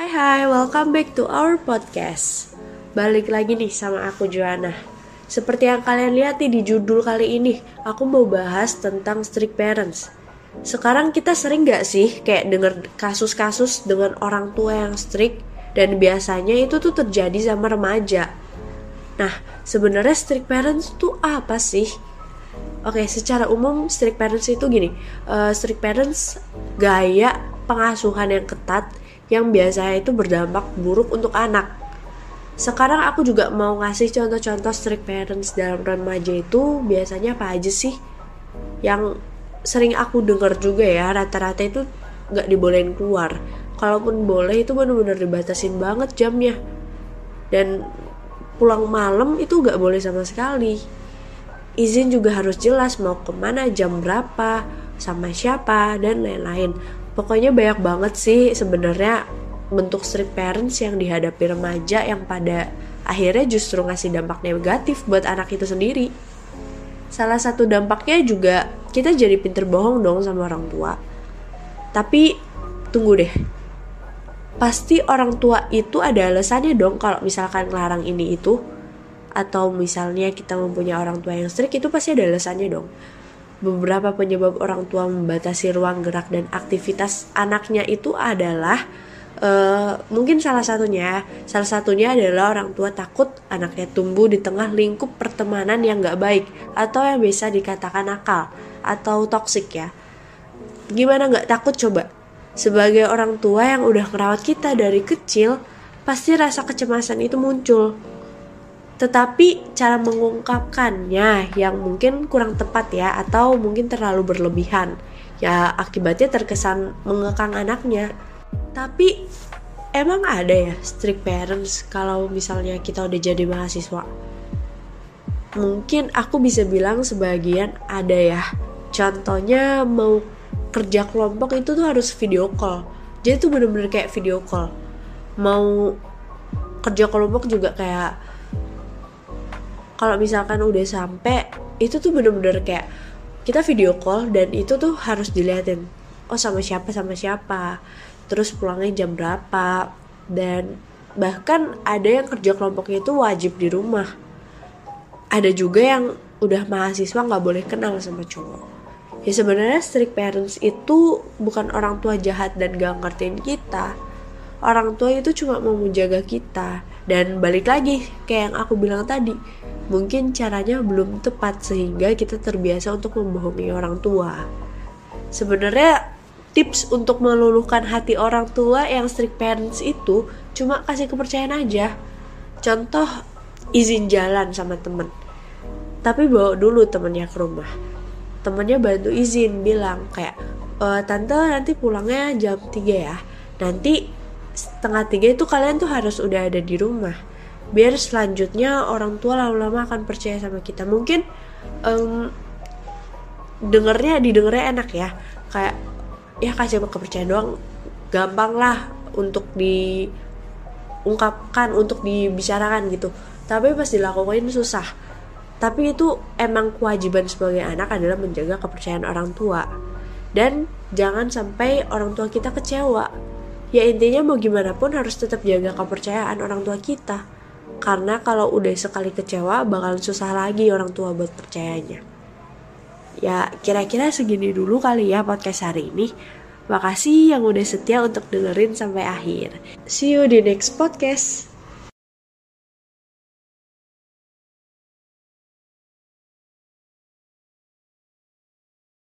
Hai hai, welcome back to our podcast. Balik lagi nih sama aku Joanna. Seperti yang kalian lihat nih di judul kali ini Aku mau bahas tentang strict parents. Sekarang kita sering gak sih kayak denger kasus-kasus dengan orang tua yang strict? Dan biasanya itu tuh terjadi sama remaja. Nah, sebenarnya strict parents tuh apa sih? Oke, secara umum strict parents itu gini, uh, strict parents gaya pengasuhan yang ketat yang biasanya itu berdampak buruk untuk anak. Sekarang aku juga mau ngasih contoh-contoh strict parents dalam remaja itu biasanya apa aja sih? Yang sering aku dengar juga ya rata-rata itu nggak dibolehin keluar. Kalaupun boleh itu benar-benar dibatasin banget jamnya. Dan pulang malam itu nggak boleh sama sekali. Izin juga harus jelas mau ke mana, jam berapa, sama siapa, dan lain-lain pokoknya banyak banget sih sebenarnya bentuk strict parents yang dihadapi remaja yang pada akhirnya justru ngasih dampak negatif buat anak itu sendiri. Salah satu dampaknya juga kita jadi pinter bohong dong sama orang tua. Tapi tunggu deh. Pasti orang tua itu ada alasannya dong kalau misalkan ngelarang ini itu atau misalnya kita mempunyai orang tua yang strict itu pasti ada alasannya dong beberapa penyebab orang tua membatasi ruang gerak dan aktivitas anaknya itu adalah uh, mungkin salah satunya salah satunya adalah orang tua takut anaknya tumbuh di tengah lingkup pertemanan yang gak baik atau yang bisa dikatakan nakal atau toksik ya. Gimana gak takut coba? Sebagai orang tua yang udah merawat kita dari kecil pasti rasa kecemasan itu muncul tetapi cara mengungkapkannya yang mungkin kurang tepat ya atau mungkin terlalu berlebihan ya akibatnya terkesan mengekang anaknya. Tapi emang ada ya strict parents kalau misalnya kita udah jadi mahasiswa? Mungkin aku bisa bilang sebagian ada ya. Contohnya mau kerja kelompok itu tuh harus video call. Jadi tuh bener-bener kayak video call. Mau kerja kelompok juga kayak kalau misalkan udah sampai itu tuh bener-bener kayak kita video call dan itu tuh harus dilihatin oh sama siapa sama siapa terus pulangnya jam berapa dan bahkan ada yang kerja kelompoknya itu wajib di rumah. Ada juga yang udah mahasiswa nggak boleh kenal sama cowok. Ya sebenarnya strict parents itu bukan orang tua jahat dan gak ngertiin kita. Orang tua itu cuma mau menjaga kita. Dan balik lagi kayak yang aku bilang tadi mungkin caranya belum tepat sehingga kita terbiasa untuk membohongi orang tua. Sebenarnya tips untuk meluluhkan hati orang tua yang strict parents itu cuma kasih kepercayaan aja. Contoh izin jalan sama temen. Tapi bawa dulu temennya ke rumah. Temennya bantu izin bilang kayak e, tante nanti pulangnya jam 3 ya. Nanti setengah tiga itu kalian tuh harus udah ada di rumah biar selanjutnya orang tua lama-lama akan percaya sama kita. Mungkin um, dengernya didengarnya enak ya. Kayak ya kasih kepercayaan doang. Gampang lah untuk diungkapkan untuk dibicarakan gitu. Tapi pas dilakukan susah. Tapi itu emang kewajiban sebagai anak adalah menjaga kepercayaan orang tua. Dan jangan sampai orang tua kita kecewa. Ya intinya mau gimana pun harus tetap jaga kepercayaan orang tua kita karena kalau udah sekali kecewa bakalan susah lagi orang tua buat percayanya. Ya kira-kira segini dulu kali ya podcast hari ini. Makasih yang udah setia untuk dengerin sampai akhir. See you di next podcast.